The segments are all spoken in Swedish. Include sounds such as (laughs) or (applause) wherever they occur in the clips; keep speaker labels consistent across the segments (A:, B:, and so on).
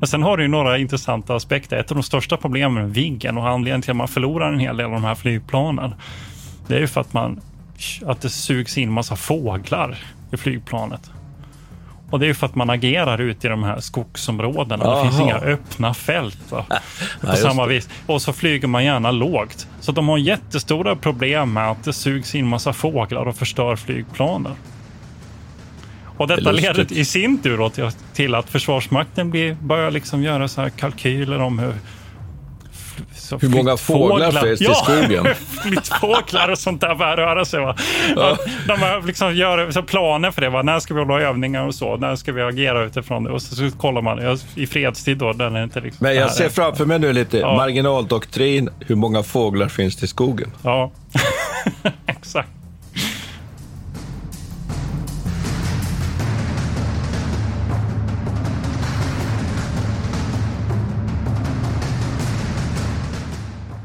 A: Men sen har du några intressanta aspekter. Ett av de största problemen med Viggen och anledningen till att man förlorar en hel del av de här flygplanen, det är ju för att, man, att det sugs in massa fåglar i flygplanet. Och det är för att man agerar ute i de här skogsområdena. Aha. Det finns inga öppna fält. Va? (laughs) På samma vis. Och så flyger man gärna lågt. Så de har jättestora problem med att det sugs in massa fåglar och förstör flygplanen. Och detta det leder i sin tur till att Försvarsmakten blir, börjar liksom göra så här kalkyler om hur
B: hur många fåglar, finns ja, i skogen? (laughs)
A: fåglar och sånt där börjar röra sig. Va? Ja. De liksom gör så planer för det. Va? När ska vi hålla övningar och så? När ska vi agera utifrån det? Och så, så kollar man i fredstid då. Den är inte liksom
B: Men jag ser framför mig nu lite ja. marginaldoktrin. Hur många fåglar finns det i skogen?
A: Ja, (laughs) exakt.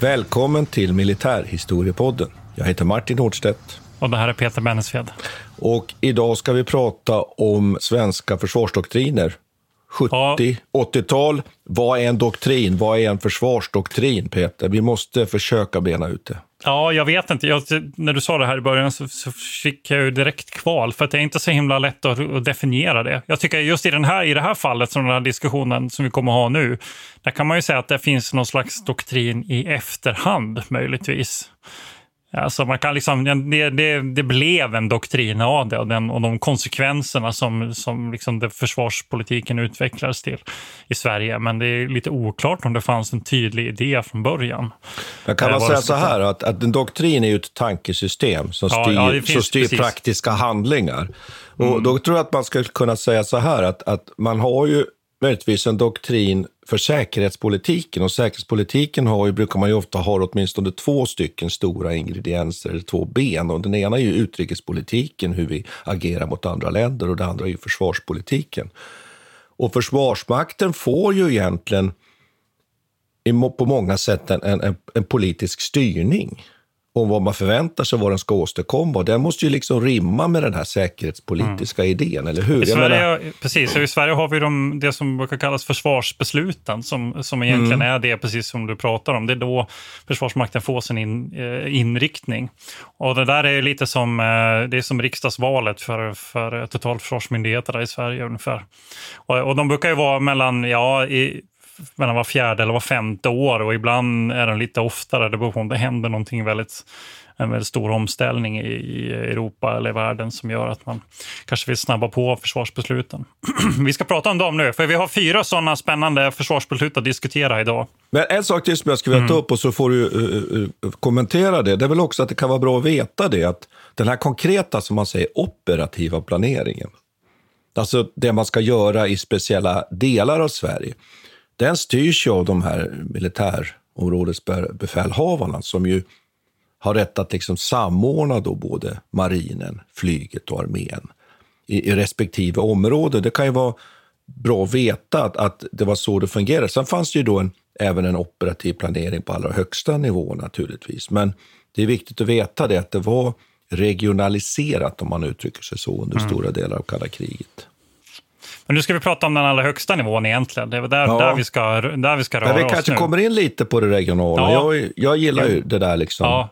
B: Välkommen till Militärhistoriepodden. Jag heter Martin Hårdstedt.
A: Och det här är Peter Bennesved.
B: Och idag ska vi prata om svenska försvarsdoktriner. 70, ja. 80-tal. Vad är en doktrin? Vad är en försvarsdoktrin, Peter? Vi måste försöka bena ut det.
A: Ja, jag vet inte. Jag, när du sa det här i början så, så, fick jag ju direkt kval, för att det är inte så himla lätt att, att, definiera det. Jag tycker just i, den här, i det här fallet, som den här diskussionen som vi kommer att ha nu, där kan man ju säga att det finns någon slags doktrin i efterhand, möjligtvis. Alltså man kan liksom, det, det, det, blev en doktrin av det och, den, och de konsekvenserna som, som liksom det försvarspolitiken utvecklades till i Sverige. Men det är lite oklart om det fanns en tydlig idé från början.
B: Men kan man säga så här, att, att en doktrin är ju ett tankesystem som styr, ja, ja, som styr praktiska handlingar. Och mm. Då tror jag att man ska kunna säga så här, att, att man har ju möjligtvis en doktrin för säkerhetspolitiken. Och säkerhetspolitiken har ju, brukar man ju ofta ha åtminstone två stycken stora ingredienser, eller två ben. Och den ena är ju utrikespolitiken, hur vi agerar mot andra länder, och det andra är ju försvarspolitiken. Och Försvarsmakten får ju egentligen på många sätt en, en, en politisk styrning om vad man förväntar sig vad den ska åstadkomma. Och den måste ju liksom rimma med den här säkerhetspolitiska mm. idén, eller hur?
A: I Sverige, menar... Precis, i Sverige har vi de, det som brukar kallas försvarsbesluten, som, som egentligen mm. är det, precis som du pratar om. Det är då Försvarsmakten får sin in, eh, inriktning. Och det där är lite som, eh, det är som riksdagsvalet för, för totalförsvarsmyndigheterna i Sverige ungefär. Och, och de brukar ju vara mellan, ja, i, mellan var fjärde eller var femte år och ibland är den lite oftare. Det beror på om det händer någonting väldigt en väldigt stor omställning i, Europa eller i världen som gör att man kanske vill snabba på försvarsbesluten. (clears throat) vi ska prata om dem nu, för vi har fyra sådana spännande försvarsbeslut att diskutera idag.
B: Men en sak till som jag skulle vilja ta mm. upp och så får du uh, uh, kommentera det. Det är väl också att det kan vara bra att veta det, att den här konkreta, som man säger, operativa planeringen, alltså det man ska göra i speciella delar av Sverige, den styrs ju av de här militärområdesbefälhavarna som ju har rätt att liksom samordna då både marinen, flyget och armén i, i respektive område. Det kan ju vara bra att veta att, att det var så det fungerade. Sen fanns det ju då en, även en operativ planering på allra högsta nivå naturligtvis. Men det är viktigt att veta det, att det var regionaliserat om man uttrycker sig så under mm. stora delar av kalla kriget.
A: Men nu ska vi prata om den allra högsta nivån egentligen. Det är där, ja. där, vi, ska, där vi ska röra
B: oss
A: Vi
B: kanske
A: nu.
B: kommer in lite på det regionala. Ja. Jag, jag gillar ju det där liksom. Ja.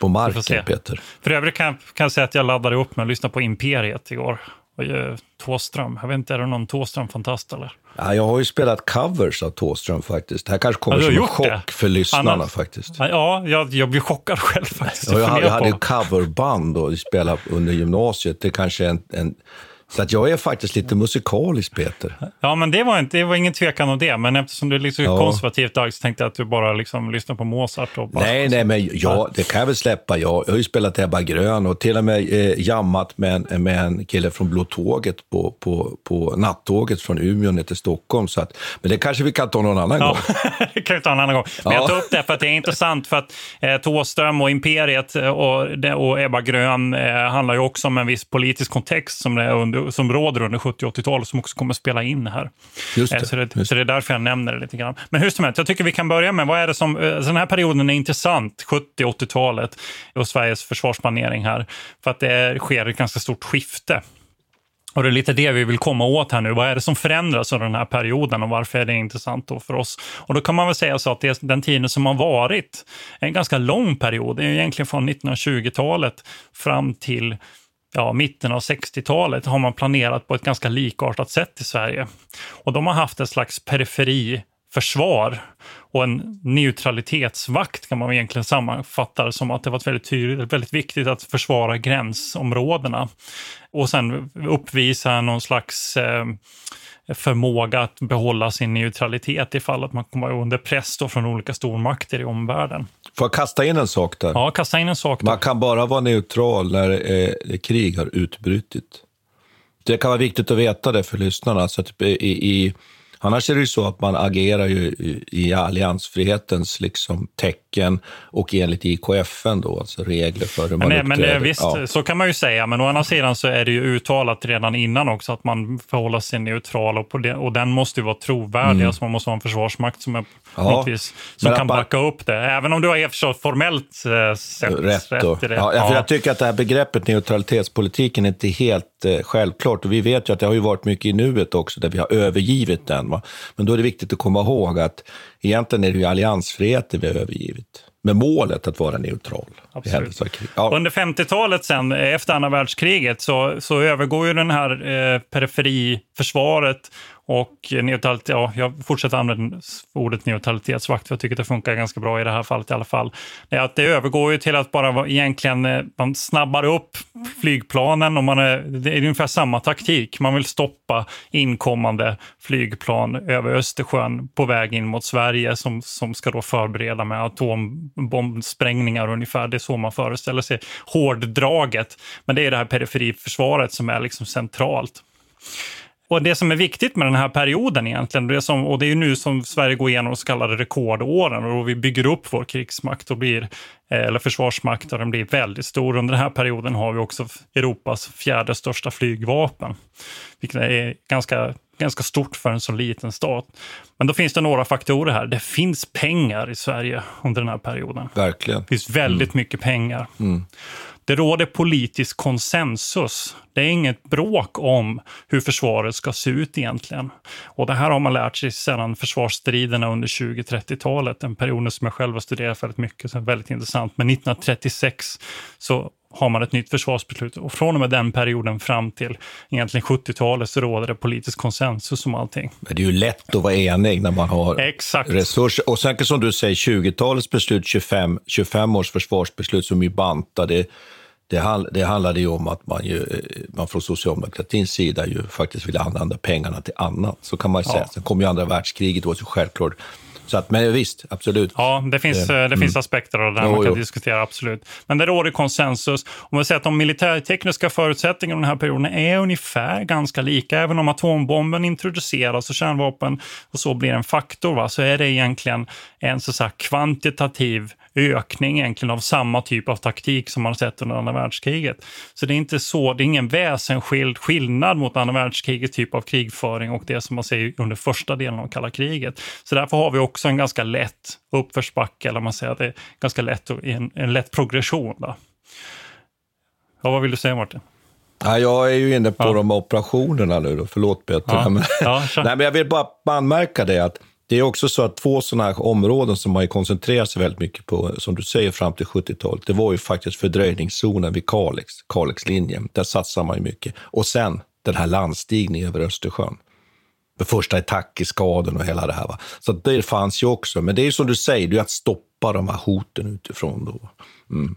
B: På marken, Peter.
A: För övrigt kan, kan jag säga att jag laddade upp med att lyssna på Imperiet igår. Tåström. Jag vet inte, är det någon Tåström-fantast eller?
B: Ja, jag har ju spelat covers av Tåström faktiskt. Det här kanske kommer som en chock det. för lyssnarna Annars, faktiskt.
A: Ja, jag, jag blir chockad (laughs) själv faktiskt.
B: Ja, jag, jag hade ju coverband och spelade under gymnasiet. Det är kanske en, en så att jag är faktiskt lite musikalisk, Peter.
A: Ja, men det var, inte, det var ingen tvekan om det. Men eftersom du är liksom ja. konservativt dag så tänkte jag att du bara liksom lyssnar på Mozart. Och bara,
B: nej, nej, men ja, det kan jag väl släppa. Jag, jag har ju spelat Ebba Grön och till och med eh, jammat med en, med en kille från Blå Tåget på, på, på nattåget från Umeå ner till Stockholm. Så att, men det kanske vi kan ta någon annan
A: ja,
B: gång. (laughs)
A: det kan vi ta en annan gång. Men ja. jag tar upp det för att det är intressant för att eh, Tåström och Imperiet och, och Ebba Grön eh, handlar ju också om en viss politisk kontext som, det under, som råder under 70 och 80-talet som också kommer att spela in här.
B: Just det,
A: så, det,
B: just
A: så det är därför jag nämner det lite grann. Men hur som helst, jag tycker vi kan börja med vad är det som... Eh, den här perioden är intressant, 70 80-talet och Sveriges försvarsplanering här. För att det sker ett ganska stort skifte. Och det är lite det vi vill komma åt här nu. Vad är det som förändras under den här perioden och varför är det intressant då för oss? Och då kan man väl säga så att det är den tiden som har varit en ganska lång period. Det är egentligen från 1920-talet fram till ja, mitten av 60-talet har man planerat på ett ganska likartat sätt i Sverige. Och de har haft ett slags periferiförsvar och en neutralitetsvakt kan man egentligen sammanfatta det som att det var väldigt, tydligt, väldigt viktigt att försvara gränsområdena. Och sen uppvisa någon slags eh, förmåga att behålla sin neutralitet ifall att man kommer under press från olika stormakter i omvärlden.
B: Får jag kasta in en sak där?
A: Ja, kasta in en sak. Där.
B: Man kan bara vara neutral när eh, krig har utbrutit. Det kan vara viktigt att veta det för lyssnarna. Så att i, i Annars är det ju så att man agerar ju i alliansfrihetens liksom tecken och enligt IKFN då, alltså regler för hur man men,
A: uppträder. Men visst, ja. så kan man ju säga. Men å andra sidan så är det ju uttalat redan innan också att man förhåller sig neutral och, det, och den måste ju vara trovärdig. Mm. Alltså man måste ha en försvarsmakt som, är, ja. vis, som kan man, backa upp det. Även om du har formellt eh, sett rätt, rätt i det.
B: Ja, ja. jag tycker att det här begreppet neutralitetspolitiken är inte helt eh, självklart. Och vi vet ju att det har ju varit mycket i nuet också, där vi har övergivit den. Va? Men då är det viktigt att komma ihåg att egentligen är det ju alliansfriheten vi har övergivit med målet att vara neutral.
A: Ja. Under 50-talet sen, efter andra världskriget, så, så övergår ju den här eh, periferiförsvaret och neutralitet, ja, jag fortsätter använda ordet neutralitetsvakt, för jag tycker det funkar ganska bra i det här fallet i alla fall. Det, att det övergår ju till att bara egentligen, eh, man snabbar upp flygplanen och man är, det är ungefär samma taktik. Man vill stoppa inkommande flygplan över Östersjön på väg in mot Sverige som, som ska då förbereda med atombombsprängningar ungefär. Det är så man föreställer sig hårddraget. Men det är det här periferiförsvaret som är liksom centralt. Och det som är viktigt med den här perioden egentligen, det som, och det är nu som Sverige går igenom så kallade rekordåren och vi bygger upp vår krigsmakt och blir, eh, eller försvarsmakt och den blir väldigt stor. Under den här perioden har vi också Europas fjärde största flygvapen, vilket är ganska ganska stort för en så liten stat. Men då finns det några faktorer här. Det finns pengar i Sverige under den här perioden.
B: Verkligen.
A: Det finns väldigt mm. mycket pengar. Mm. Det råder politisk konsensus. Det är inget bråk om hur försvaret ska se ut egentligen. Och det här har man lärt sig sedan försvarsstriderna under 20-30-talet, en period som jag själv har studerat väldigt mycket, så är väldigt intressant. Men 1936 så har man ett nytt försvarsbeslut och från och med den perioden fram till egentligen 70-talet så råder det politisk konsensus om allting.
B: Men det är ju lätt att vara enig när man har
A: Exakt.
B: resurser. Och sen som du säger, 20-talets beslut, 25, 25 års försvarsbeslut som är bantade, det, det handlade ju om att man, ju, eh, man från socialdemokratins sida ju faktiskt ville använda pengarna till annat. Så kan man ju säga. Sen kom ju andra världskriget, det var så självklart. Så att, men visst, absolut.
A: Ja, det finns, det, eh, det finns mm. aspekter av det där jo, man kan jo. diskutera, absolut. Men det råder konsensus. Om vi säger att de militärtekniska förutsättningarna i den här perioden är ungefär ganska lika, även om atombomben introduceras och kärnvapen och så blir en faktor, va, så är det egentligen en så, så kvantitativ ökning egentligen av samma typ av taktik som man sett under andra världskriget. Så det är inte så, det är ingen väsensskild skillnad mot andra världskrigets typ av krigföring och det som man ser under första delen av kalla kriget. Så därför har vi också en ganska lätt uppförsbacke, eller man säger att det är ganska lätt, en, en lätt progression. Då. Ja, vad vill du säga Martin?
B: Ja, jag är ju inne på ja. de operationerna nu då. Förlåt Peter. Ja. (laughs) Ja, Nej, men jag vill bara anmärka det att Det är också så att två sådana här områden som man koncentrerat sig väldigt mycket på, som du säger, fram till 70-talet, det var ju faktiskt fördröjningszonen vid Kalix, Kalixlinjen. Där satsar man ju mycket. Och sen den här landstigningen över Östersjön. Med första attack i skaden och hela det här. Va? Så det fanns ju också. Men det är som du säger, det är att stoppa de här hoten utifrån. Då. Mm.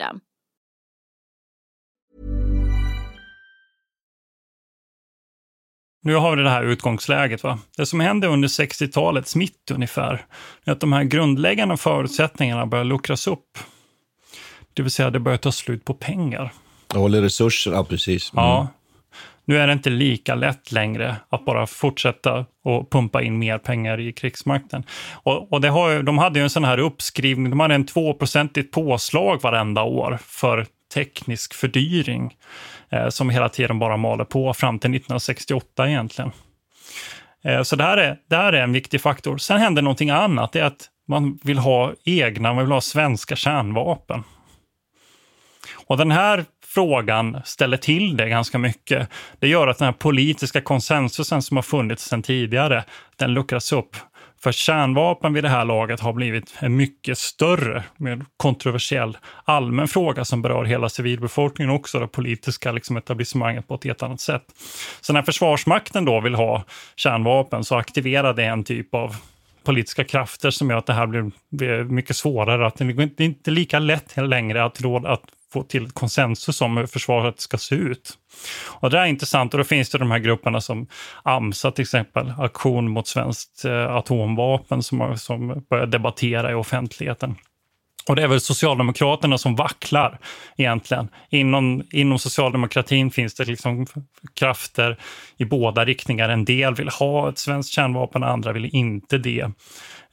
C: System.
A: Nu har vi det här utgångsläget. Va? Det som hände under 60-talets mitt ungefär, är att de här grundläggande förutsättningarna börjar luckras upp. Det vill säga, det börjar ta slut på pengar.
B: Håller resurser, ja precis.
A: Mm. Ja. Nu är det inte lika lätt längre att bara fortsätta och pumpa in mer pengar i krigsmakten. Och, och det har, de hade ju en sån här uppskrivning, de hade en 2-procentigt påslag varenda år för teknisk fördyring eh, som hela tiden bara maler på fram till 1968 egentligen. Eh, så det här, är, det här är en viktig faktor. Sen händer någonting annat, det är att man vill ha egna, man vill ha svenska kärnvapen. Och den här frågan ställer till det ganska mycket. Det gör att den här politiska konsensusen som har funnits sedan tidigare, den luckras upp. För kärnvapen vid det här laget har blivit en mycket större, mer kontroversiell allmän fråga som berör hela civilbefolkningen också det politiska liksom, etablissemanget på ett helt annat sätt. Så när Försvarsmakten då vill ha kärnvapen så aktiverar det en typ av politiska krafter som gör att det här blir mycket svårare. Att det är inte lika lätt längre att, att få till konsensus om hur försvaret ska se ut. Och det är intressant och då finns det de här grupperna som AMSA till exempel, Aktion mot svenskt eh, atomvapen som, som börjar debattera i offentligheten. Och det är väl Socialdemokraterna som vacklar egentligen. Inom, inom socialdemokratin finns det liksom krafter i båda riktningar. En del vill ha ett svenskt kärnvapen, andra vill inte det.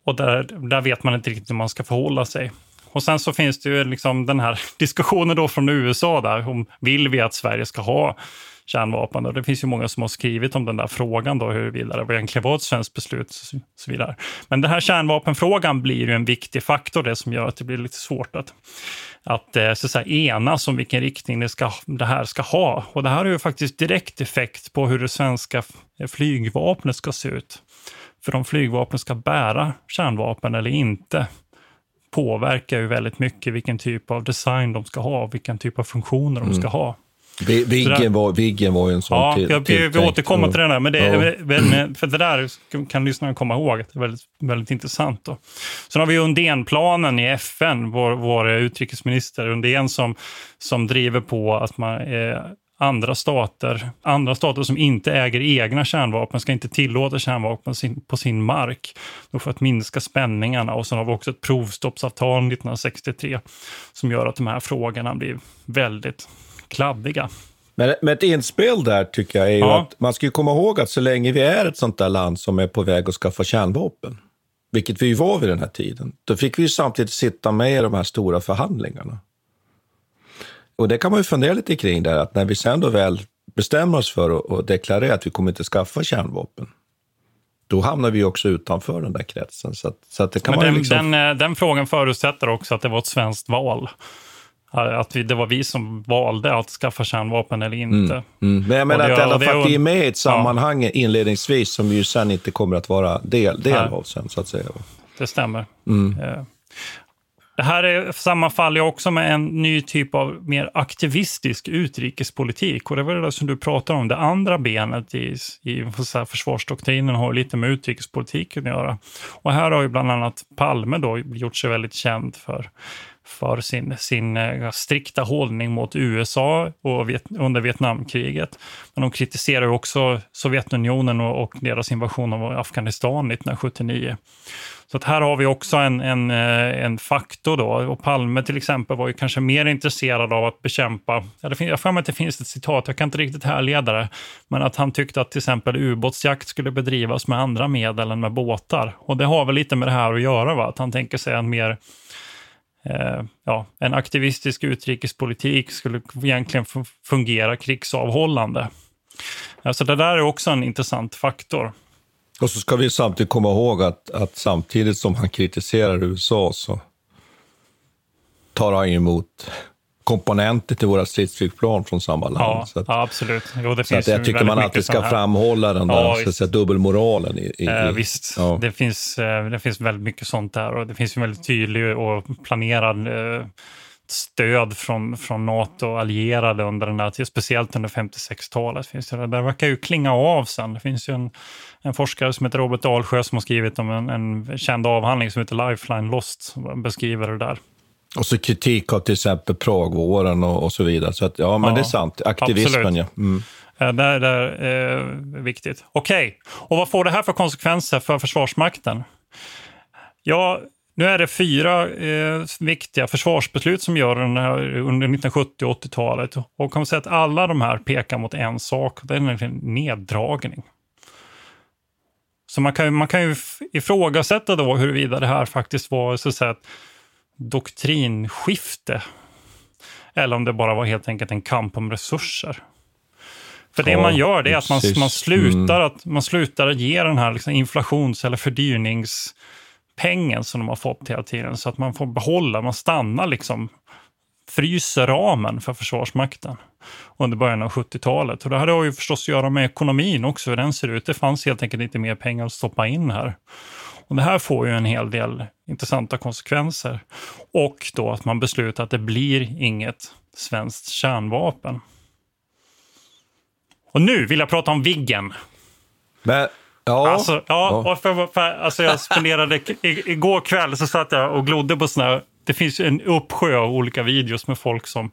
A: Och där, där vet man inte riktigt hur man ska förhålla sig. Och sen så finns det ju liksom den här (laughs) diskussionen då från USA där om vill vi att Sverige ska ha kärnvapen? Och det finns ju många som har skrivit om den där frågan då huruvida det egentligen var ett svenskt beslut och så vidare. Men den här kärnvapenfrågan blir ju en viktig faktor det som gör att det blir lite svårt att att eh, så att säga, enas om vilken riktning det, ska, det här ska ha. Och det här har ju faktiskt direkt effekt på hur det svenska flygvapnet ska se ut. För om flygvapnet ska bära kärnvapen eller inte påverkar ju väldigt mycket vilken typ av design de ska ha, vilken typ av funktioner de mm. ska ha.
B: Viggen var, Viggen var ju en sån
A: Ja, till, jag, vi, vi återkommer till den där, men det, ja. för det där kan lyssnarna komma ihåg, det är väldigt, väldigt intressant. Då. Sen har vi Undénplanen i FN, vår, vår utrikesminister Undén som, som driver på att man eh, andra stater, andra stater som inte äger egna kärnvapen ska inte tillåta kärnvapen på sin mark för att minska spänningarna. Och sen har vi också ett provstoppsavtal 1963 som gör att de här frågorna blir väldigt kladdiga.
B: Men, men ett inspel där tycker jag är ja. att man ska komma ihåg att så länge vi är ett sånt där land som är på väg att skaffa kärnvapen, vilket vi var vid den här tiden, då fick vi samtidigt sitta med i de här stora förhandlingarna. Och det kan man ju fundera lite kring där, att när vi sen då väl bestämmer oss för att deklarera att vi kommer inte skaffa kärnvapen, då hamnar vi också utanför den där kretsen. Så, att, så att det kan
A: Men den,
B: liksom...
A: den, eh, den, frågan förutsätter också att det var ett svenskt val. Att vi, det var vi som valde att skaffa kärnvapen eller inte. Mm,
B: mm. Men jag menar att i alla vi är med i ett sammanhang ja. inledningsvis som ju sen inte kommer att vara del, del av sen, så att säga.
A: Det stämmer. Mm. Det här är, sammanfaller också med en ny typ av mer aktivistisk utrikespolitik. Och det var det som du pratade om, det andra benet i, i försvarsdoktrinen har lite med utrikespolitiken att göra. Och här har ju bland annat Palme då gjort sig väldigt känd för för sin, sin eh, strikta hållning mot USA och vet, under Vietnamkriget. Men de kritiserar också Sovjetunionen och, och deras invasion av Afghanistan 1979. Så att här har vi också en, en, eh, en faktor då. Och Palme till exempel var ju kanske mer intresserad av att bekämpa, ja, det, jag för mig att det finns ett citat, jag kan inte riktigt härleda det, men att han tyckte att till exempel ubåtsjakt skulle bedrivas med andra medel än med båtar. Och det har väl lite med det här att göra, va? att han tänker sig en mer eh, ja, en aktivistisk utrikespolitik skulle egentligen fungera krigsavhållande. Så det där är också en intressant faktor.
B: Och så ska vi samtidigt komma ihåg att, att samtidigt som han kritiserar USA så tar han emot komponenter till våra stridsflygplan från samma land.
A: Ja,
B: så att,
A: ja absolut. Jo, det
B: så finns att jag tycker man alltid ska framhålla den där ja, så att säga, dubbelmoralen. I, i,
A: eh, visst, ja. det, finns, eh, det finns väldigt mycket sånt där och det finns en väldigt tydlig och planerad eh, stöd från, från NATO och allierade under den där tiden, speciellt under 56-talet. Finns det, det verkar ju klinga av sen. Det finns ju en, en forskare som heter Robert Dalsjö som har skrivit om en, en känd avhandling som heter Lifeline Lost, som beskriver det där.
B: Och så kritik av till exempel Pragvåren och, och så vidare. Så att, ja, men ja, det är sant. Aktivismen, absolut. ja. Mm.
A: Det är, det är eh, viktigt. Okej, okay. och vad får det här för konsekvenser för Försvarsmakten? Ja, nu är det fyra eh, viktiga försvarsbeslut som gör den här under 1970 och 80-talet. Och kan man säga att alla de här pekar mot en sak, det är nämligen neddragning. Så man kan, man kan ju ifrågasätta då huruvida det här faktiskt var så att säga, ett doktrinskifte. Eller om det bara var helt enkelt en kamp om resurser. För det man gör det är att man, man, slutar, mm. att, man slutar ge den här liksom inflations eller pengen som de har fått hela tiden. Så att man får behålla, man stannar liksom, fryser ramen för Försvarsmakten under början av 70-talet. Och det här har ju förstås att göra med ekonomin också, hur den ser ut. Det fanns helt enkelt inte mer pengar att stoppa in här. Och det här får ju en hel del intressanta konsekvenser. Och då att man beslutar att det blir inget svenskt kärnvapen. Och nu vill jag prata om Viggen.
B: Men, ja.
A: Alltså, ja, ja. Och för, för, alltså jag spenderade, i, igår kväll så satt jag och glodde på sådana här, det finns en uppsjö av olika videos med folk som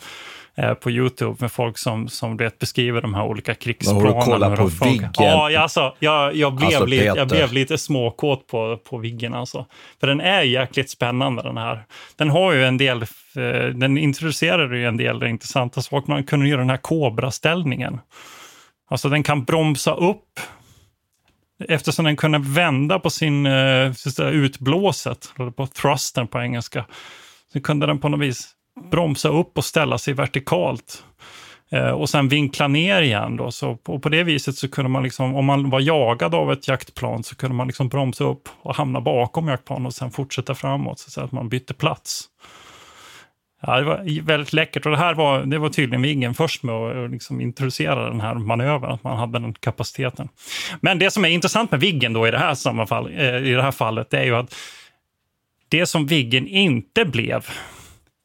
A: eh, på Youtube med folk som, som vet, beskriver de här olika krigsplanerna.
B: Och kolla på Viggen.
A: Ja, alltså, jag, jag, blev alltså, lite, jag blev lite småkåt på, på Viggen. Alltså. För den är jäkligt spännande den här. Den har ju en del, den introducerar ju en del intressanta saker. Man kunde göra den här Cobra-ställningen. Alltså den kan bromsa upp eftersom den kunde vända på sin eh, utblåset, eller på thrusten på engelska, så kunde den på något vis bromsa upp och ställa sig vertikalt. Eh, och sen vinkla ner igen. Då. Så på, på det viset så kunde man, liksom, om man var jagad av ett jaktplan, så kunde man liksom bromsa upp och hamna bakom jaktplanet och sen fortsätta framåt, så att man bytte plats. Ja, det var väldigt läckert och det här var, det var tydligen Viggen först med att liksom introducera den här manövern, att man hade den kapaciteten. Men det som är intressant med Viggen då i det här, sammanfall, eh, i det här fallet, det är ju att det som Viggen inte blev,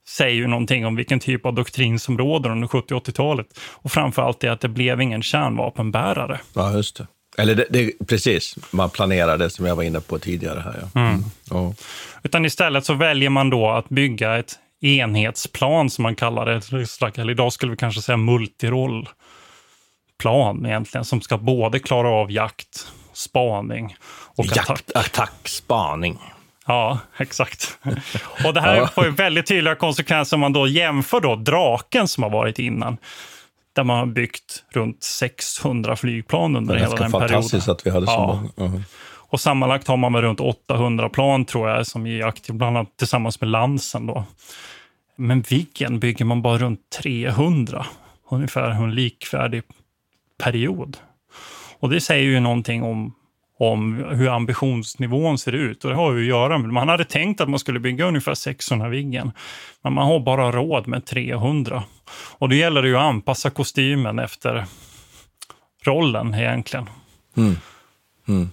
A: säger ju någonting om vilken typ av doktrin som råder under 70 80-talet. Och framförallt det att det blev ingen kärnvapenbärare.
B: Ja, just det. Eller det, det, precis, man planerar det som jag var inne på tidigare. här. Ja. Mm.
A: Ja. Utan istället så väljer man då att bygga ett enhetsplan som man kallar det. Eller idag skulle vi kanske säga multirollplan egentligen, som ska både klara av jakt, spaning och
B: jakt, attack. attack, spaning.
A: Ja, exakt. Och det här får ju väldigt tydliga konsekvenser om man då jämför då draken som har varit innan. där man har byggt runt 600 flygplan under hela den perioden. Det är
B: fantastiskt att vi hade så ja. många. Uh -huh.
A: Och sammanlagt har man väl runt 800 plan tror jag som är aktiva, bland annat tillsammans med Lansen. Då. Men Viggen bygger man bara runt 300, ungefär en likvärdig period. Och det säger ju någonting om, om hur ambitionsnivån ser ut. Och det har ju att göra med, man hade tänkt att man skulle bygga ungefär 600 Viggen, men man har bara råd med 300. Och då gäller det ju att anpassa kostymen efter rollen egentligen. Mm. Mm.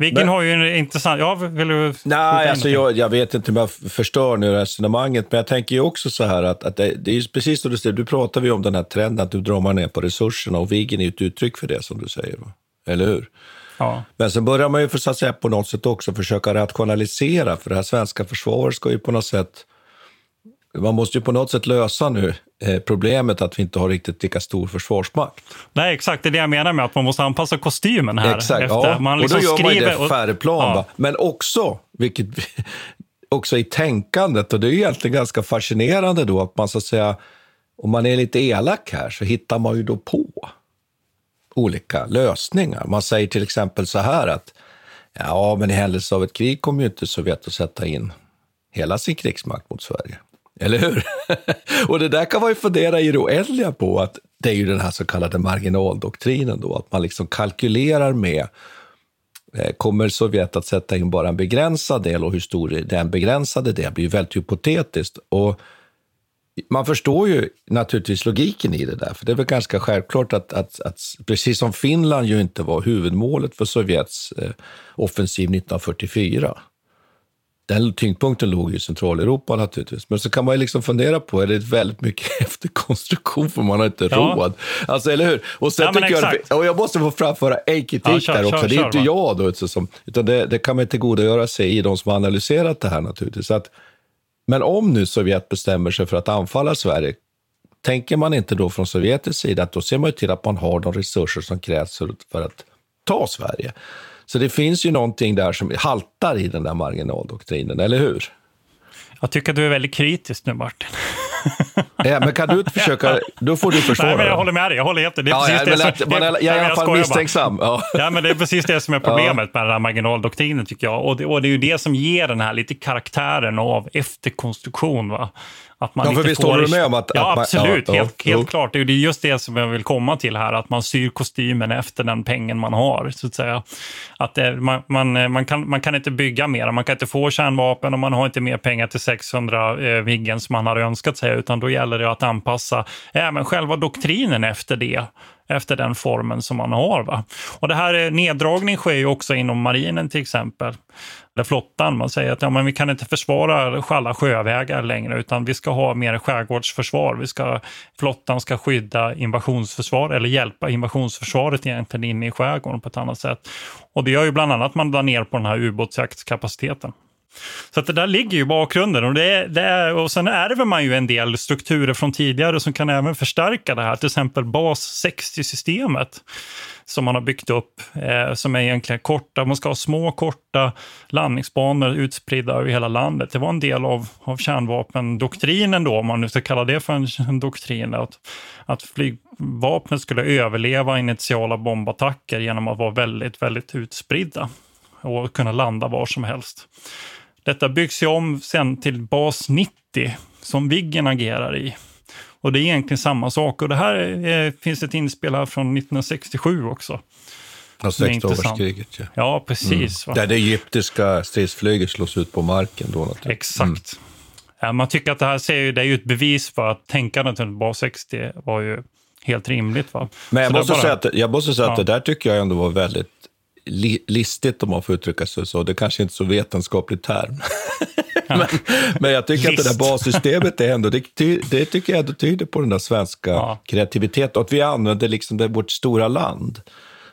A: Viggen har ju en intressant... Ja, vill du...
B: Nej, alltså jag, jag, vet inte om jag förstör nu resonemanget, men jag tänker ju också så här att, att det, det, är precis som du säger, du pratar ju om den här trenden att du drar man ner på resurserna och Viggen är ju ett uttryck för det som du säger, va? eller hur? Ja. Men sen börjar man ju för, så att säga, på något sätt också försöka rationalisera, för det här svenska försvaret ska ju på något sätt man måste ju på något sätt lösa nu problemet att vi inte har riktigt lika stor försvarsmakt.
A: Nej, exakt. Det är det jag menar med att man måste anpassa kostymen här.
B: Exakt, efter. ja. Man liksom och då gör man det färre plan. Ja. Men också, vilket (laughs) också i tänkandet, och det är egentligen ganska fascinerande då, att man så att säga, om man är lite elak här, så hittar man ju då på olika lösningar. Man säger till exempel så här att ja, men i händelse av ett krig kommer ju inte Sovjet att sätta in hela sin krigsmakt mot Sverige. Eller hur? (laughs) och det där kan man ju fundera i det oändliga på, att det är ju den här så kallade marginaldoktrinen då, att man liksom kalkylerar med eh, Kommer Sovjet att sätta in bara en begränsad del och hur stor den begränsade delen blir väldigt hypotetiskt. Och man förstår ju naturligtvis logiken i det där, för det är väl ganska självklart att, att, att precis som Finland ju inte var huvudmålet för Sovjets eh, offensiv 1944, den tyngdpunkten låg i Centraleuropa naturligtvis. Men så kan man ju liksom fundera på, är det väldigt mycket (laughs) efterkonstruktion för man har inte ja. råd? Alltså, eller hur? Och sen ja, tycker jag, och jag måste få framföra en kritik ja, kör, där också. Kör, det är kör, inte jag då, utan, utan det, det kan man tillgodogöra sig i de som har analyserat det här naturligtvis. Att, men om nu Sovjet bestämmer sig för att anfalla Sverige, tänker man inte då från Sovjetisk sida att då ser man ju till att man har de resurser som krävs för att ta Sverige? Så det finns ju någonting där som haltar i den där marginaldoktrinen, eller hur?
A: Jag tycker att du är väldigt kritisk nu, Martin. (laughs)
B: ja, men kan du inte försöka, då får du försvara.
A: Nej, men jag håller med dig, jag håller helt det är ja, precis
B: ja, det som, man är, jag är i alla fall misstänksam.
A: Ja. ja. men det är precis det som är problemet med den här marginaldoktrinen, tycker jag. Och det, och det är ju det som ger den här lite karaktären av efterkonstruktion. Va?
B: Att man ja, för visst håller du med om att...
A: Ja,
B: att
A: man, absolut. Ja, helt, helt klart. Det är just det som jag vill komma till här, att man syr kostymen efter den pengen man har, så att säga. Att det, man, man, man, kan, man kan inte bygga mer, man kan inte få kärnvapen och man har inte mer pengar till 600 eh, Viggen som man hade önskat sig, utan då gäller det att anpassa även själva doktrinen efter det efter den formen som man har. Va? Och det här neddragning sker ju också inom marinen till exempel. Eller flottan. Man säger att ja, men vi kan inte försvara alla sjövägar längre utan vi ska ha mer skärgårdsförsvar. Vi ska, flottan ska skydda invasionsförsvar eller hjälpa invasionsförsvaret egentligen in i skärgården på ett annat sätt. Och det gör ju bland annat att man drar ner på den här ubåtsjaktskapaciteten. Så att det där ligger ju i bakgrunden. Och, det, det är, och sen ärver man ju en del strukturer från tidigare som kan även förstärka det här. Till exempel bas 60-systemet som man har byggt upp, eh, som är egentligen korta. Man ska ha små, korta landningsbanor utspridda över hela landet. Det var en del av, av kärnvapendoktrinen då, om man nu ska kalla det för en, en doktrin. Att, att flygvapnet skulle överleva initiala bombattacker genom att vara väldigt, väldigt utspridda och kunna landa var som helst. Detta byggs ju om sen till bas 90 som Viggen agerar i. Och det är egentligen samma sak. Och det här är, finns ett inspel här från 1967 också.
B: Ja, 60-årskriget. Ja.
A: ja, precis.
B: Mm. Där det egyptiska stridsflyget slås ut på marken. Då, naturligtvis.
A: Exakt. Mm. Ja, man tycker att det här ser ju, det är ju ett bevis för att tänkandet runt bas 60 var ju helt rimligt. Va?
B: Men jag måste, bara, säga att, jag måste säga ja. att det där tycker jag ändå var väldigt li, listigt om man får uttrycka sig så. Det kanske inte är så vetenskaplig term. (laughs) men, men, jag tycker List. att det där bassystemet är ändå, det, det tycker jag ändå tyder på den där svenska ja. kreativiteten. Att vi använder liksom det, vårt stora land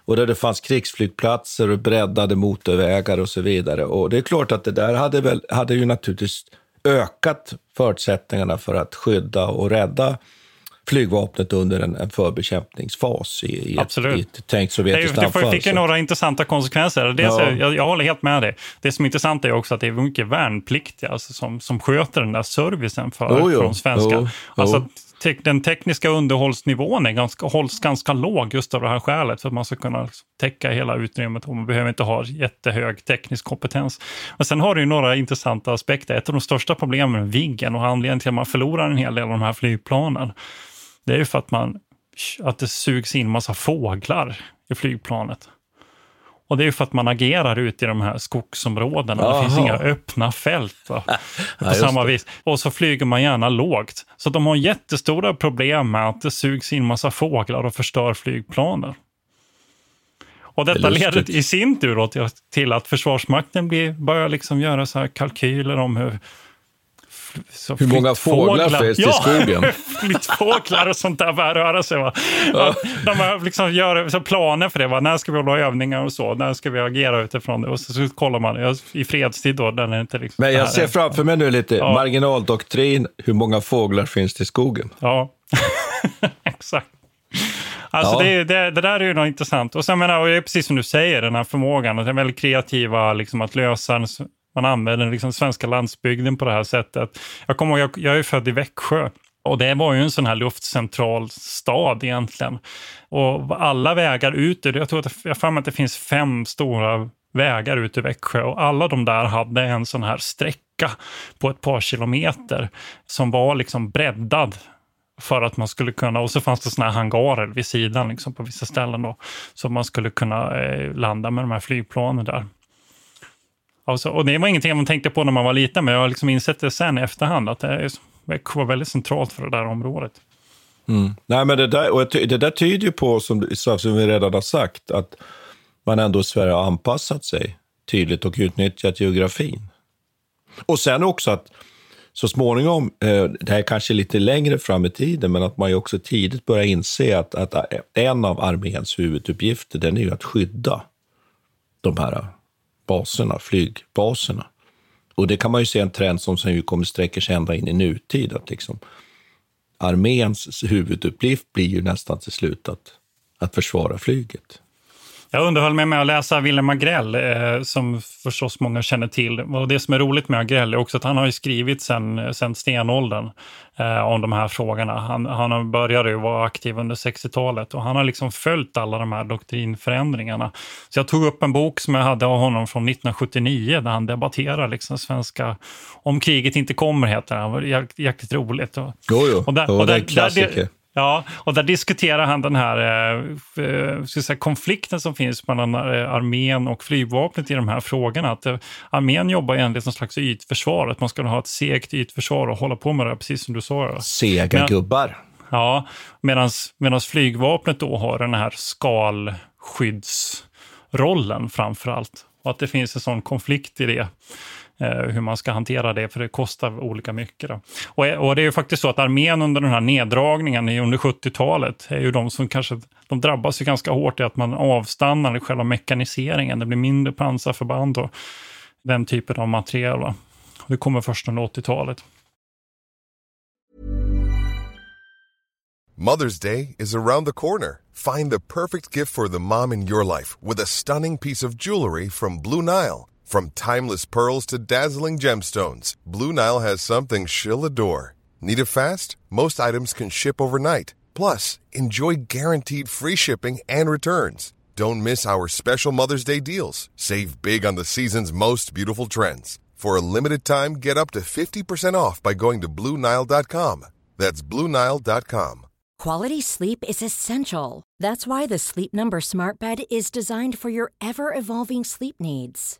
B: och där det fanns krigsflygplatser och breddade motorvägar och så vidare. Och det är klart att det där hade, väl, hade ju naturligtvis ökat förutsättningarna för att skydda och rädda flygvapnet under en, en förbekämpningsfas i, i, ett, i ett tänkt sovjetiskt anfall.
A: Det fick ju några intressanta konsekvenser. Dels, ja. jag, jag håller helt med dig. Det som är intressant är också att det är mycket värnpliktiga alltså, som, som sköter den där servicen för, oh, för de svenska. Oh, alltså, te den tekniska underhållsnivån är ganska, hålls ganska låg just av det här skälet, för att man ska kunna liksom täcka hela utrymmet och man behöver inte ha jättehög teknisk kompetens. Och sen har du ju några intressanta aspekter. Ett av de största problemen med Viggen och anledningen till att man förlorar en hel del av de här flygplanen, det är ju för att, man, att det sugs in massa fåglar i flygplanet. Och det är för att man agerar ute i de här skogsområdena. Aha. Det finns inga öppna fält. Va? (laughs) På samma vis. Och så flyger man gärna lågt. Så de har jättestora problem med att det sugs in massa fåglar och förstör flygplaner. Och detta det leder i sin tur till att Försvarsmakten blir, börjar liksom göra så här kalkyler om hur
B: hur många fåglar, fåglar finns ja, i skogen? (laughs)
A: flyttfåglar och sånt där börjar röra sig. Va? Ja. De liksom gör så planer för det. Va? När ska vi hålla övningar och så? När ska vi agera utifrån det? Och så, så kollar man i fredstid då. Den är inte liksom
B: Men jag ser framför mig nu lite ja. marginaldoktrin. Hur många fåglar finns det i skogen?
A: Ja, (laughs) exakt. Alltså ja. det, det, det, där är ju något intressant. Och sen menar, och det är precis som du säger, den här förmågan, den väldigt kreativa, liksom, att lösa man använder liksom svenska landsbygden på det här sättet. Jag kommer jag, jag är född i Växjö och det var ju en sån här luftcentral stad egentligen. Och alla vägar ut, jag tror att jag att det finns fem stora vägar ut i Växjö och alla de där hade en sån här sträcka på ett par kilometer som var liksom breddad för att man skulle kunna, och så fanns det såna här hangarer vid sidan liksom på vissa ställen då, så man skulle kunna eh, landa med de här flygplanen där. Alltså, och det var ingenting man tänkte på när man var liten, men jag har liksom insett det sen i efterhand, att det var väldigt centralt för det där området.
B: Mm. Nej, men det där, och det där tyder ju på, som, som vi redan har sagt, att man ändå i Sverige har anpassat sig tydligt och utnyttjat geografin. Och sen också att så småningom, eh, det här kanske lite längre fram i tiden, men att man ju också tidigt börjar inse att, att eh, en av arméns huvuduppgifter, den är ju att skydda de här baserna, flygbaserna. Och det kan man ju se en trend som sen ju kommer sträcker sig ända in i nutid. Att liksom, arméns huvuduppgift blir ju nästan till slut att, att försvara flyget.
A: Jag underhöll mig med att läsa Willem Agrell, eh, som förstås många känner till. Och det som är roligt med Agrell är också att han har skrivit sen, sen stenåldern eh, om de här frågorna. Han, han började ju vara aktiv under 60-talet och han har liksom följt alla de här doktrinförändringarna. Så jag tog upp en bok som jag hade av honom från 1979 där han debatterar liksom svenska Om kriget inte kommer, heter var jäkligt roligt. Och,
B: jo, jo. Och där, och där, det är klassiker. Där,
A: Ja, och där diskuterar han den här eh, eh, ska säga, konflikten som finns mellan eh, armén och flygvapnet i de här frågorna. Att armén jobbar enligt någon slags ytförsvar, att man ska ha ett segt ytförsvar och hålla på med det, precis som du sa.
B: Sega gubbar.
A: Ja, medan flygvapnet då har den här skalskyddsrollen framför allt. Och att det finns en sån konflikt i det. Eh, hur man ska hantera det, för det kostar olika mycket. Och, eh, och, det är ju faktiskt så att armén under den här neddragningen under 70-talet är ju de som kanske de drabbas ju ganska hårt i att man avstannar i själva mekaniseringen. Det blir mindre pansarförband och den typen av material. Va? Det kommer först under 80-talet.
D: Mother's Day is around the corner. Find the perfect gift for the mom in your life with a stunning piece of jewelry from Blue Nile. From timeless pearls to dazzling gemstones, Blue Nile has something she'll adore. Need it fast? Most items can ship overnight. Plus, enjoy guaranteed free shipping and returns. Don't miss our special Mother's Day deals. Save big on the season's most beautiful trends. For a limited time, get up to 50% off by going to BlueNile.com. That's BlueNile.com.
E: Quality sleep is essential. That's why the Sleep Number Smart Bed is designed for your ever evolving sleep needs.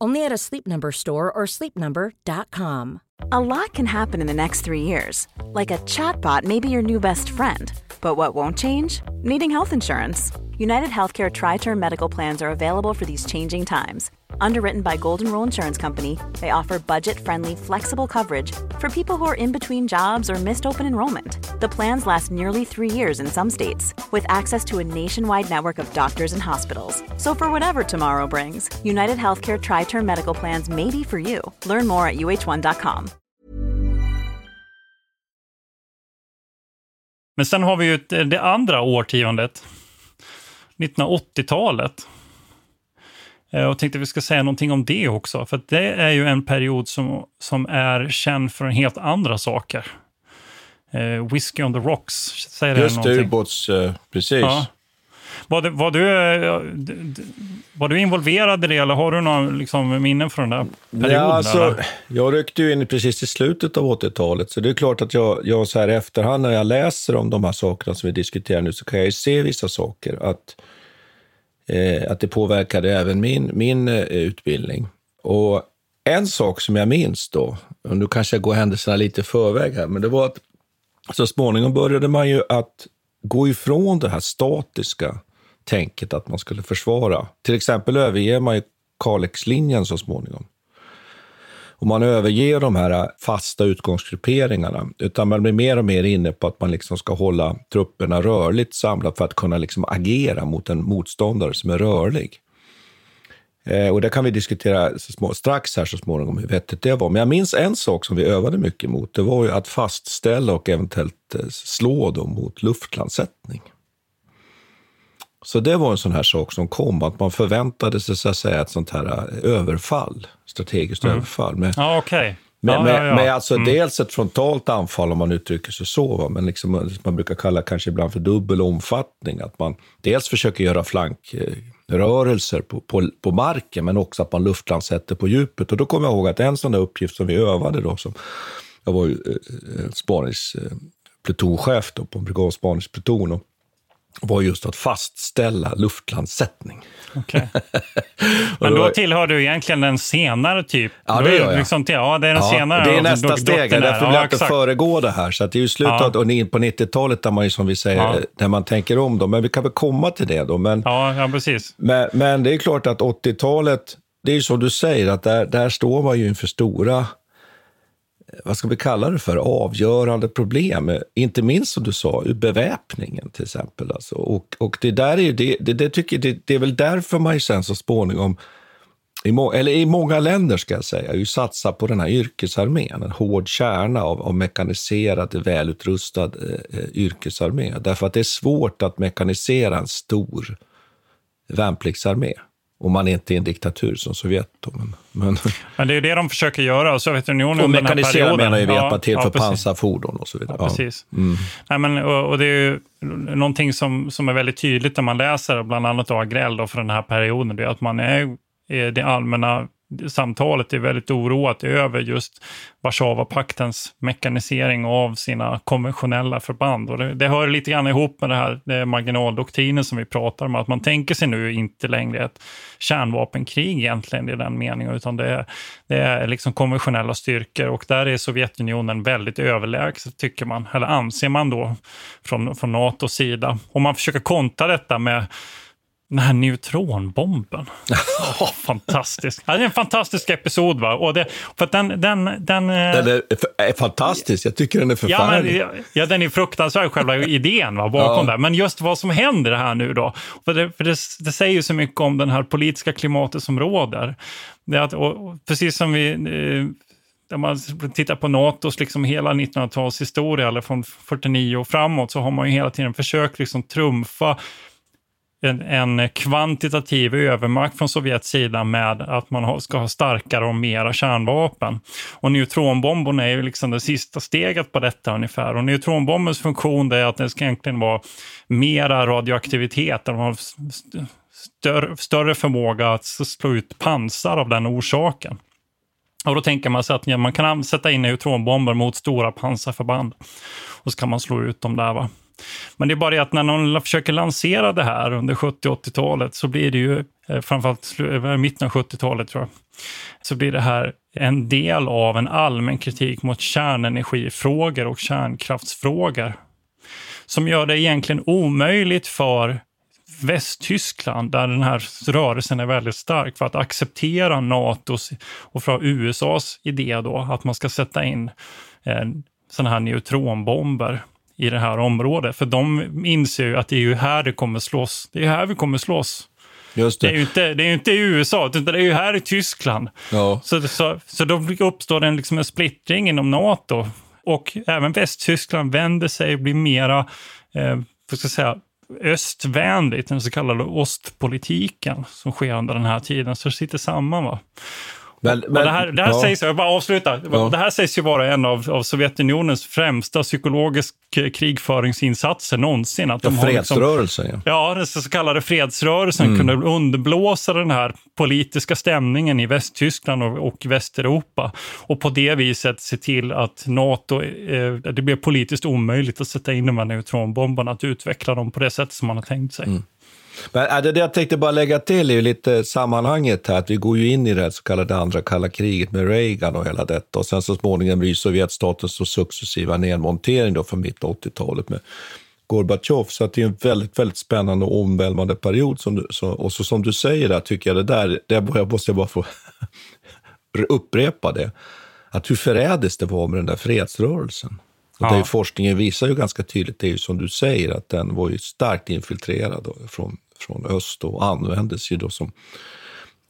E: Only at a Sleep Number store or sleepnumber.com.
F: A lot can happen in the next 3 years. Like a chatbot may be your new best friend. But what won't change? Needing health insurance. United Healthcare tri-term medical plans are available for these changing times. Underwritten by Golden Rule Insurance Company, they offer budget-friendly, flexible coverage for people who are in between jobs or missed open enrollment The plans last nearly three years in some states, with access to a nationwide network of doctors and hospitals. So for whatever tomorrow brings, United Healthcare Tri-Term Medical Plans may be for you. Learn more at uh1.com.
A: Men sen har vi ju det andra årtiondet, 1980-talet. Eh, och tänkte vi ska säga någonting om det också, för det är ju en period som, som är känd för en helt andra saker. Eh, Whiskey on the Rocks, säger det
B: Just det, ubåts... Eh, precis. Ja.
A: Var, du, var, du, eh, var du involverad i det eller har du några liksom, minnen från den där perioden? Ja, alltså,
B: jag ryckte ju in precis i slutet av 80-talet, så det är klart att jag, jag så här i efterhand när jag läser om de här sakerna som vi diskuterar nu så kan jag ju se vissa saker. Att, eh, att det påverkade även min, min eh, utbildning. Och en sak som jag minns då, och nu kanske jag går händelserna lite i förväg här, men det var att så småningom började man ju att gå ifrån det här statiska tänket att man skulle försvara. Till exempel överger man ju Kalixlinjen så småningom. Och man överger de här fasta utgångsgrupperingarna, utan man blir mer och mer inne på att man liksom ska hålla trupperna rörligt samlat för att kunna liksom agera mot en motståndare som är rörlig. Eh, och det kan vi diskutera små, strax här så småningom hur vettigt det var. Men jag minns en sak som vi övade mycket mot. Det var ju att fastställa och eventuellt eh, slå dem mot luftlandsättning. Så det var en sån här sak som kom, att man förväntade sig så att säga, ett sånt här eh, överfall, strategiskt
A: mm.
B: överfall. Med,
A: ja, okay.
B: Med, ja, med, ja, med alltså mm. dels ett frontalt anfall, om man uttrycker sig så, va? men liksom, man brukar kalla kanske ibland för dubbel omfattning. Att man dels försöker göra flankrörelser på, på, på marken, men också att man luftlandsätter på djupet. Och då kommer jag ihåg att en sån där uppgift som vi övade då, som jag var ju eh, eh spaningsplutonchef på en brigadspaningspluton, var just att fastställa luftlandsättning.
A: Okay. (laughs) Men då tillhör du egentligen den senare typ?
B: Ja, det gör jag.
A: Liksom, ja, det är den ja, senare.
B: Det är nästa steg, därför vill jag inte föregå det här. Så det är ju slutet ja. och in på 90-talet där man ju, som vi säger, ja. där man tänker om. Då. Men vi kan väl komma till det då. Men,
A: ja, ja, precis.
B: Men, men det är klart att 80-talet, det är ju som du säger, att där, där står man ju inför stora vad ska vi kalla det för, avgörande problem. Inte minst som du sa, beväpningen till exempel. Alltså. Och, och det där är det, det, det, tycker, det, det är väl därför man ju sen så småningom i, må, eller i många länder ska jag säga, ju satsar på den här yrkesarmén, en hård kärna av, av mekaniserad, välutrustad eh, eh yrkesarmé. Därför att det är svårt att mekanisera en stor värnpliktsarmé. Om man inte är en diktatur som Sovjet. Då, men,
A: men... men det är det de försöker göra. Sovjetunionen
B: och mekanisera menar ju vi, hjälpa till ja, för precis. pansarfordon och så vidare.
A: Ja, precis. Mm. Nej, men, och, och, det är ju någonting som, som är väldigt tydligt när man läser bland annat Agrell för den här perioden. Det är att man är, är det allmänna samtalet är väldigt oroat över just Warszawapaktens mekanisering av sina konventionella förband. Och det, det hör lite grann ihop med det här det marginaldoktrinen som vi pratar om, att man tänker sig nu inte längre ett kärnvapenkrig egentligen i den meningen, utan det är, det är liksom konventionella styrkor och där är Sovjetunionen väldigt överlägset, tycker man, eller anser man då från, från NATOs sida. Om man försöker kontra detta med den här neutronbomben. (laughs) Oh, fantastisk. Ja, det är en fantastisk episod. Va? Och det, för den, den, den,
B: den är, är, fantastisk. Jag tycker den är förfärlig.
A: Ja, men, ja den är fruktansvärd, själva (laughs) idén va, bakom ja. det. Men just vad som händer här nu då. För, det, för det, det säger ju så mycket om det här politiska klimatet som råder. Det att, och, precis som vi... Eh, om man tittar på Natos liksom hela 1900-talshistoria, eller från 49 och framåt, så har man ju hela tiden försökt liksom trumfa en, en, kvantitativ övermakt från Sovjets sida med att man ska ha starkare och mera kärnvapen. Och neutronbomben är ju liksom det sista steget på detta ungefär. Och neutronbombens funktion är att det ska egentligen vara mera radioaktivitet, de har större, större förmåga att slå ut pansar av den orsaken. Och då tänker man sig att ja, man kan sätta in neutronbomber mot stora pansarförband och så kan man slå ut dem där. Va? Men det är bara det att när någon försöker lansera det här under 70 80-talet så blir det ju, eh, framförallt eh, mitten av 70-talet tror jag, så blir det här en del av en allmän kritik mot kärnenergifrågor och kärnkraftsfrågor. Som gör det egentligen omöjligt för Västtyskland, där den här rörelsen är väldigt stark, för att acceptera NATOs och från USAs idé då, att man ska sätta in eh, sådana här neutronbomber i det här området. För de inser ju att det är ju här det kommer slåss. Det är här vi kommer slåss.
B: Det.
A: Det, är ju inte, det är inte i USA, utan det är ju här i Tyskland.
B: Ja.
A: Så, så, så då uppstår en, liksom en splittring inom NATO. Och även Västtyskland vänder sig och blir mera, eh, vad ska jag säga, östvänligt, den så kallade ostpolitiken som sker under den här tiden. Så det sitter samman. Va? Men, men, det här, det här ja. sägs, jag bara avsluta. Ja. Det här sägs ju vara en av, av Sovjetunionens främsta psykologiska krigföringsinsatser någonsin.
B: Att de ja, fredsrörelsen. Liksom,
A: ja. ja, den så kallade fredsrörelsen mm. kunde underblåsa den här politiska stämningen i Västtyskland och, och Västeuropa. Och på det viset se till att NATO, eh, det blev politiskt omöjligt att sätta in de här neutronbomberna, att utveckla dem på det sätt som man har tänkt sig. Mm.
B: Men äh, det jag tänkte bara lägga till är ju lite sammanhanget här, att vi går ju in i det så kallade andra kalla kriget med Reagan och hela detta. Och sen så småningom blir Sovjetstatens successiva nedmontering då från mitt 80-talet med Gorbatjov. Så att det är en väldigt, väldigt spännande och omvälvande period. Som du, så, och så som du säger där, tycker jag det där, det måste jag bara få (laughs) upprepa det, att hur förrädiskt det var med den där fredsrörelsen. Och ja. forskningen visar ju ganska tydligt, det är ju som du säger, att den var ju starkt infiltrerad från från öst och användes ju då som...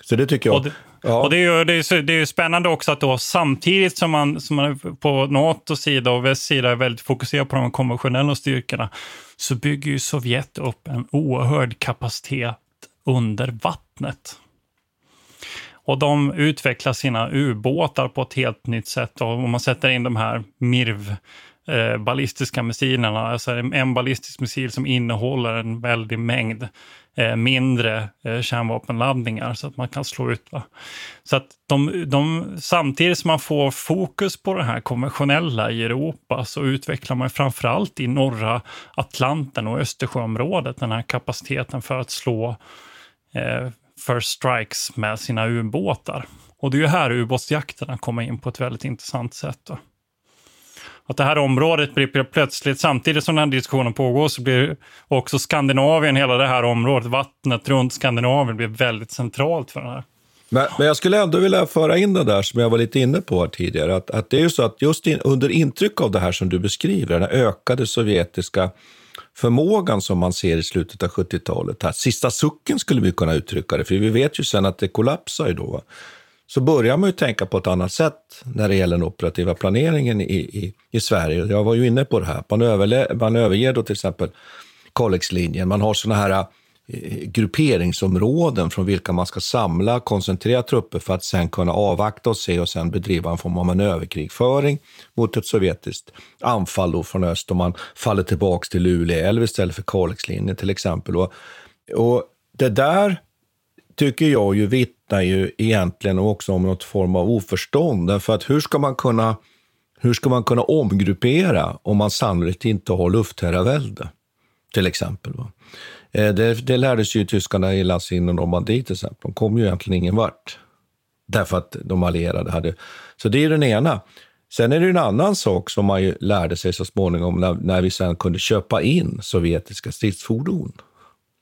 B: Så det tycker jag...
A: Och det, ja. och det, är ju, det, är, det är spännande också att då samtidigt som man, som man på NATOs sida och västs sida är väldigt fokuserad på de konventionella styrkorna så bygger ju Sovjet upp en oerhörd kapacitet under vattnet. Och de utvecklar sina ubåtar på ett helt nytt sätt. Och om man sätter in de här MIRV eh, ballistiska missilerna, alltså en, ballistisk missil som innehåller en väldig mängd eh, mindre eh, kärnvapenladdningar så att man kan slå ut. Va? Så att de, de, samtidigt som man får fokus på det här konventionella i Europa så utvecklar man framförallt i norra Atlanten och Östersjöområdet den här kapaciteten för att slå eh, first strikes med sina ubåtar. Och det är ju här ubåtsjakterna kommer in på ett väldigt intressant sätt. Då att det här området blir plötsligt, samtidigt som den här diskussionen pågår, så blir också Skandinavien, hela det här området, vattnet runt Skandinavien blir väldigt centralt för den här.
B: Men, men, jag skulle ändå vilja föra in det där som jag var lite inne på här tidigare, att, att det är ju så att just in, under intryck av det här som du beskriver, den ökade sovjetiska förmågan som man ser i slutet av 70-talet, sista sucken skulle vi kunna uttrycka det, för vi vet ju sen att det kollapsar ju då så börjar man ju tänka på ett annat sätt när det gäller den operativa planeringen i, i, i Sverige. Jag var ju inne på det här. Man, överle, man överger då till exempel Kalixlinjen. Man har sådana här eh, grupperingsområden från vilka man ska samla, koncentrera trupper för att sen kunna avvakta och se och sen bedriva en form av manöverkrigföring mot ett sovjetiskt anfall då från öst. Och man faller tillbaka till Luleå älv istället för Kalixlinjen till exempel. Och, och det där tycker jag ju vittnar ju egentligen också om något form av oförstånd. Därför att hur ska man kunna, hur ska man kunna omgruppera om man sannolikt inte har luftherravälde? Till exempel. Va? Eh, det, det lärde sig ju tyskarna i Lassin och Normandie till exempel. De kom ju egentligen ingen vart. Därför att de allierade hade... Så det är den ena. Sen är det en annan sak som man lärde sig så småningom när, när vi sen kunde köpa in sovjetiska stridsfordon.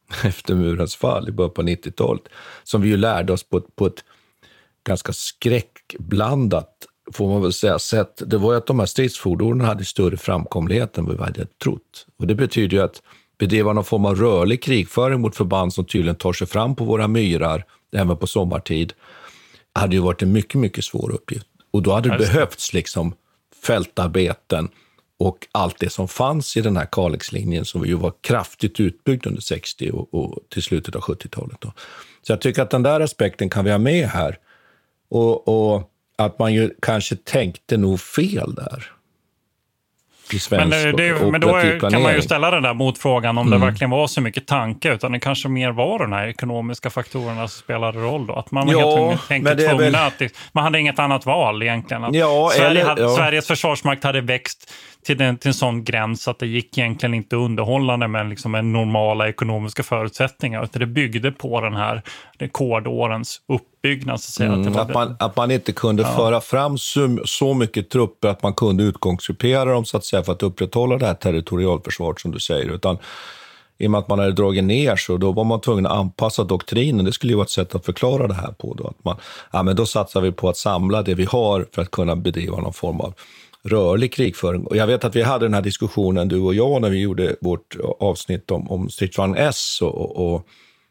B: (laughs) efter murens fall i början på 90-talet, som vi ju lärde oss på, på ett ganska skräckblandat, får man väl säga, sätt. Det var ju att de här stridsfordonen hade större framkomlighet än vad vi hade trott. Och det betyder ju att bedriva någon form av rörlig krigföring mot förband som tydligen tar sig fram på våra myrar, även på sommartid, hade ju varit en mycket, mycket svår uppgift. Och då hade det behövts liksom fältarbeten, och allt det som fanns i den här Kalixlinjen som ju var kraftigt utbyggd under 60 och, och till slutet av 70-talet. Så jag tycker att den där aspekten kan vi ha med här. Och, och att man ju kanske tänkte nog fel där
A: i svensk men, det, men då är, kan man ju ställa den där motfrågan om mm. det verkligen var så mycket tanke, utan det kanske mer var de här ekonomiska faktorerna som spelade roll då. Att man var ja, helt enkelt tvungen väl... att... Man hade inget annat val egentligen. Ja, Sverige eller, ja. Sveriges försvarsmakt hade växt till, den, till en sån gräns att det gick egentligen inte underhållande med liksom en normala ekonomiska förutsättningar, utan det byggde på den här rekordårens uppbyggnad. Så att, säga.
B: Mm, att, att, man, att man inte kunde ja. föra fram så, så mycket trupper att man kunde utgångsgruppera dem så att säga, för att upprätthålla det här territorialförsvaret som du säger. Utan i och med att man hade dragit ner så då var man tvungen att anpassa doktrinen. Det skulle ju vara ett sätt att förklara det här på. Då, att man, ja, men då satsar vi på att samla det vi har för att kunna bedriva någon form av rörlig krigföring. Och jag vet att vi hade den här diskussionen, du och jag, när vi gjorde vårt avsnitt om, om stridsvagn S och, och,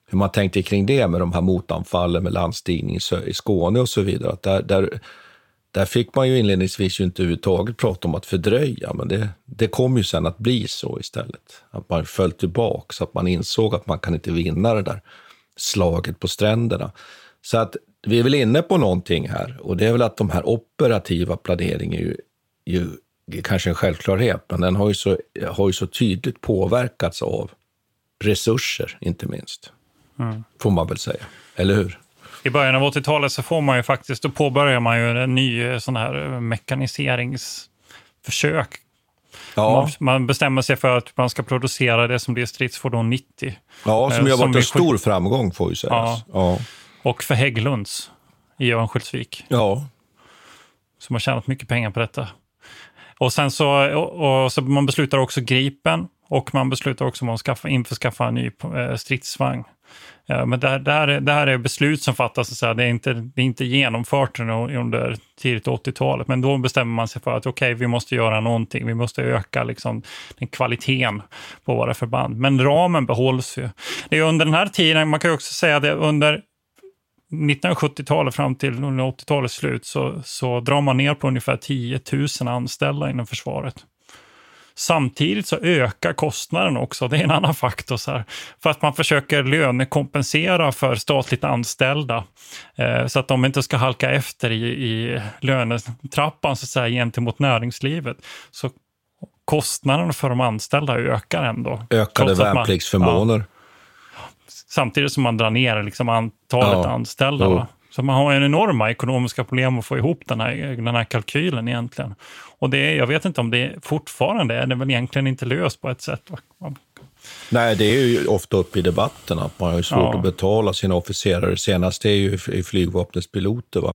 B: hur man tänkte kring det med de här motanfallen med landstigning i Skåne och så vidare. Att där, där, där fick man ju inledningsvis ju inte överhuvudtaget prata om att fördröja, men det, det kom ju sen att bli så istället. Att man föll tillbaka, så att man insåg att man kan inte vinna det där slaget på stränderna. Så att vi är väl inne på någonting här och det är väl att de här operativa planeringen är ju, ju kanske en självklarhet, men den har ju, så, har ju så tydligt påverkats av resurser, inte minst. Mm. Får man väl säga, eller hur?
A: I början av 80-talet så får man ju faktiskt, då påbörjar man ju en ny eh, sån här eh, mekaniseringsförsök. Ja. Man, man, bestämmer sig för att man ska producera det som blir stridsfordon 90.
B: Ja, som ju har varit en stor framgång får ju sägas. Ja. ja.
A: Och för Hägglunds i Örnsköldsvik.
B: Ja.
A: Som har tjänat mycket pengar på detta. Och sen så, och, och så man beslutar också Gripen och man beslutar också om att skaffa, införskaffa en ny eh, stridsvagn. Ja, men det, det, här är, det här är beslut som fattas, så det, är inte, det är inte genomfört under tidigt 80-talet, men då bestämmer man sig för att okej, okay, vi måste göra någonting, vi måste öka liksom, den kvaliteten på våra förband. Men ramen behålls ju. Det är under den här tiden, man kan också säga det under 1970-talet fram till 80-talets slut så, så drar man ner på ungefär 10 000 anställda inom försvaret. Samtidigt så ökar kostnaden också, det är en annan faktor. Så här, för att man försöker lönekompensera för statligt anställda eh, så att de inte ska halka efter i, i lönetrappan så att säga, gentemot näringslivet. Så kostnaden för de anställda ökar ändå.
B: Ökade värnpliktsförmåner.
A: Ja, samtidigt som man drar ner liksom antalet ja. anställda. Oh. Så man har en enorma ekonomiska problem att få ihop den här, den här kalkylen egentligen. Och det, jag vet inte om det fortfarande är det väl egentligen inte löst på ett sätt.
B: Nej, det är ju ofta uppe i debatten att man har svårt ja. att betala sina officerare. Senast är ju i flygvapnets piloter. Va?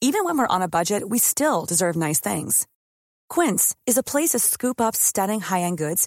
B: Even when we're on a budget we still deserve nice things. Quince is a place to scoop up stunning high-end goods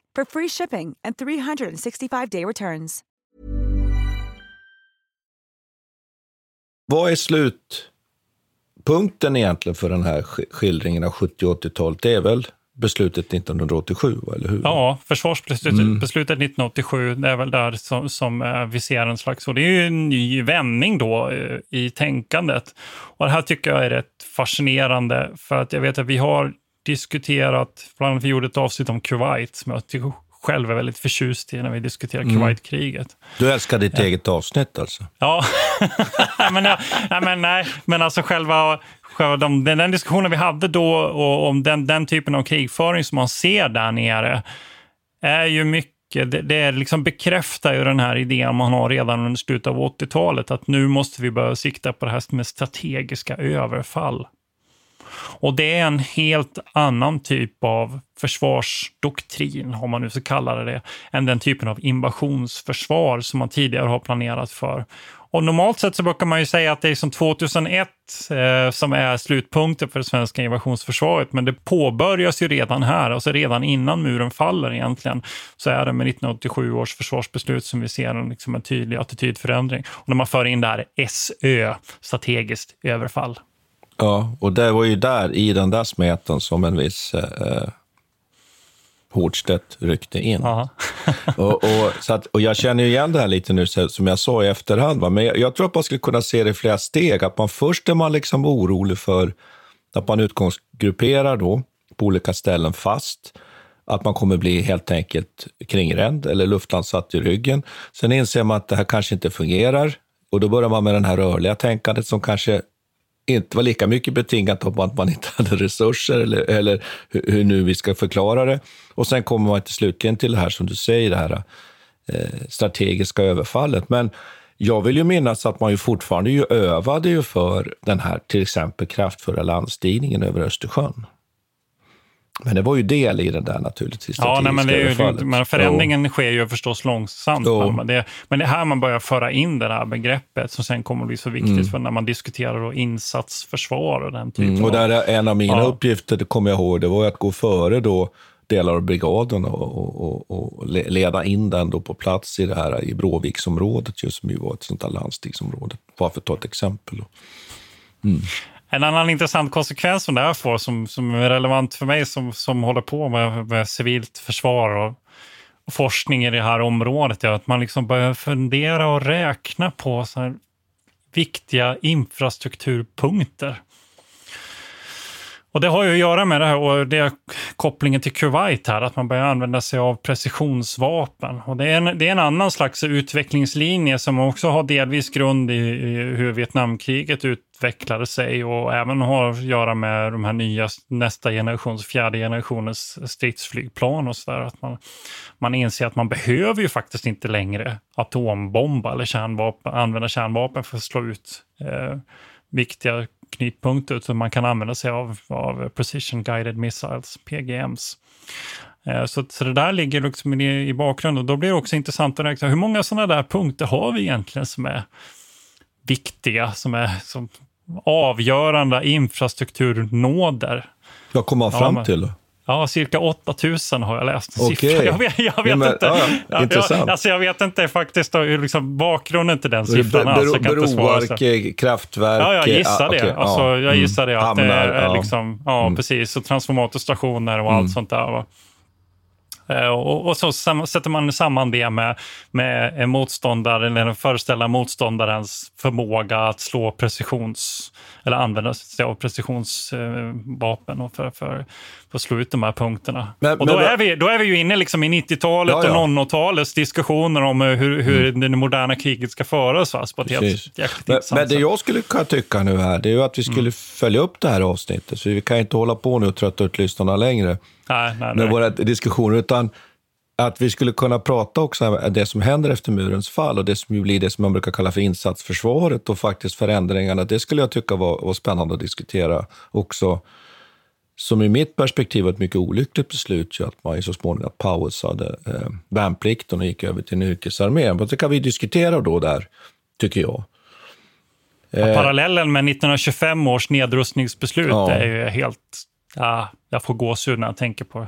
G: for free shipping and 365-day returns.
B: Vad är slutpunkten egentligen för den här skildringen av 70 80-talet? Det är väl beslutet 1987, eller hur?
A: Ja, försvarsbeslutet mm. beslutet 1987, det är väl där som, som eh, vi ser en slags... Och det är ju en ny vändning då eh, i tänkandet. Och det här tycker jag är rätt fascinerande, för att jag vet att vi har diskuterat, bland annat vi gjorde ett avsnitt om Kuwait, som jag tycker själv är väldigt förtjust i när vi diskuterar mm. Kuwaitkriget.
B: Du älskar ditt ja. eget avsnitt alltså?
A: Ja, (laughs) men, ja, men, nej, men alltså själva de, den, den diskussionen vi hade då och om den, den typen av krigföring som man ser där nere är ju mycket det, det liksom bekräftar ju den här idén man har redan under slutet av 80-talet, att nu måste vi börja sikta på det här med strategiska överfall. Och det är en helt annan typ av försvarsdoktrin, om man nu ska kalla det det, än den typen av invasionsförsvar som man tidigare har planerat för. Och normalt sett så brukar man ju säga att det är som 2001 eh, som är slutpunkten för det svenska invasionsförsvaret, men det påbörjas ju redan här, alltså redan innan muren faller egentligen, så är det med 1987 års försvarsbeslut som vi ser en, liksom en tydlig attitydförändring. Och när man för in det här SÖ, strategiskt överfall.
B: Ja, och det var ju där, i den där smeten, som en viss eh, Hårdstedt ryckte in. (laughs) och, och, så att, och jag känner igen det här lite nu, som jag sa i efterhand. Va? Men jag, jag, tror att man skulle kunna se det i flera steg. Att man först är man liksom orolig för att man utgångsgrupperar då på olika ställen fast. Att man kommer bli helt enkelt kringränd eller luftlandsatt i ryggen. Sen inser man att det här kanske inte fungerar och då börjar man med det här rörliga tänkandet som kanske inte var lika mycket betingat av att man inte (laughs) hade resurser eller, eller hur, hur, nu vi ska förklara det. Och sen kommer man till slutligen till det här som du säger, det här eh, strategiska överfallet. Men jag vill ju minnas att man ju fortfarande ju övade ju för den här till exempel kraftfulla landstigningen över Östersjön. Men det var ju del i den där naturligtvis.
A: Ja, nej, men, det är ju, men förändringen jo. sker ju förstås långsamt. Men det, men det är här man börjar föra in det här begreppet som sen kommer att bli så viktigt mm. för när man diskuterar då insatsförsvar och den typen
B: mm, och där är En av mina ja. uppgifter, det kommer jag ihåg, det var att gå före då delar av brigaden och, och, och, leda in den då på plats i det här i Bråviksområdet, just som ju var ett sånt här landstingsområde. Bara för att ta ett exempel.
A: Mm. En annan intressant konsekvens som det här får, som, som är relevant för mig som, som håller på med, med civilt försvar och, och, forskning i det här området, är att man liksom börjar fundera och räkna på så viktiga infrastrukturpunkter. Och Det har ju att göra med det här och det är kopplingen till Kuwait här, att man börjar använda sig av precisionsvapen. Och det, är en, det är en annan slags utvecklingslinje som också har delvis grund i, i hur Vietnamkriget utvecklade sig och även har att göra med de här nya nästa generations, fjärde generationens stridsflygplan och så där. Att man, man inser att man behöver ju faktiskt inte längre atombomba eller kärnvapen, använda kärnvapen för att slå ut eh, viktiga knutpunkter utan man kan använda sig av, av Precision Guided Missiles, PGMs. Eh, så, så det där ligger liksom i, i bakgrunden. Då blir det också intressant att räkna hur många sådana där punkter har vi egentligen som är viktiga, som är som avgörande infrastrukturnåder.
B: Vad kommer man fram ja, till?
A: Ja, cirka 8000 har jag läst. Okay. (laughs) Jag vet, jag vet ja, men, inte. Ja, ja, jag, alltså jag vet inte faktiskt då, liksom bakgrunden till den siffran.
B: Bero, broar, kraftverk.
A: Ja, jag gissar det. Okay, alltså, jag gissar det. Att Hamnar, det är liksom, ja, mm. precis. Och transformatorstationer och mm. allt sånt där. Va? Eh, och, och, så sätter man samman det med, med en motståndare, eller den föreställda motståndarens förmåga att slå precisions eller använda sig av precisionsvapen och för, för, för att slå ut de här punkterna. Men, och då, men, är vi, då är vi ju inne liksom i 90-talet ja, ja. och 00-talets diskussioner om hur, hur mm. det moderna kriget ska föras. Fast på ett helt
B: men, men det jag skulle kunna tycka nu här, det är ju att vi skulle mm. följa upp det här avsnittet. Så vi kan inte hålla på nu och trötta ut lyssnarna längre
A: nej, nej,
B: med våra diskussioner. Utan att vi skulle kunna prata också om det som händer efter murens fall och det som blir det som man brukar kalla för insatsförsvaret och faktiskt förändringarna. Det skulle jag tycka var, var spännande att diskutera också. Som i mitt perspektiv var ett mycket olyckligt beslut ju att man så småningom pausade eh, värnplikten och gick över till en yrkesarmé. Men det kan vi diskutera då där, tycker jag.
A: Ja, eh, parallellen med 1925 års nedrustningsbeslut ja. är ju helt... Ja, jag får gåshud när jag tänker på det.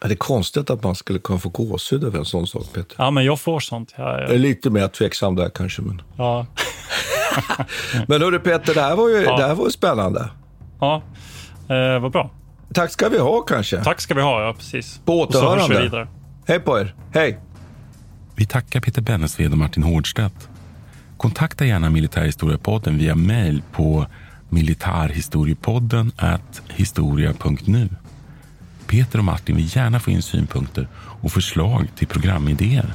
B: Är det konstigt att man skulle kunna få gåshud över en sån sak, Peter?
A: Ja, men jag får sånt. Jag,
B: jag... är lite mer tveksam där kanske. Men,
A: ja. (laughs)
B: men hörru Peter, det här var ju, ja. det här var ju spännande.
A: Ja, eh, vad bra.
B: Tack ska vi ha kanske.
A: Tack ska vi ha, ja precis.
B: På återhörande. Hej på er. Hej.
H: Vi tackar Peter Bennesved och Martin Hårdstedt. Kontakta gärna Militärhistoriepodden via mejl på militarhistoriepodden historia.nu. Peter och Martin vill gärna få in synpunkter och förslag till programidéer.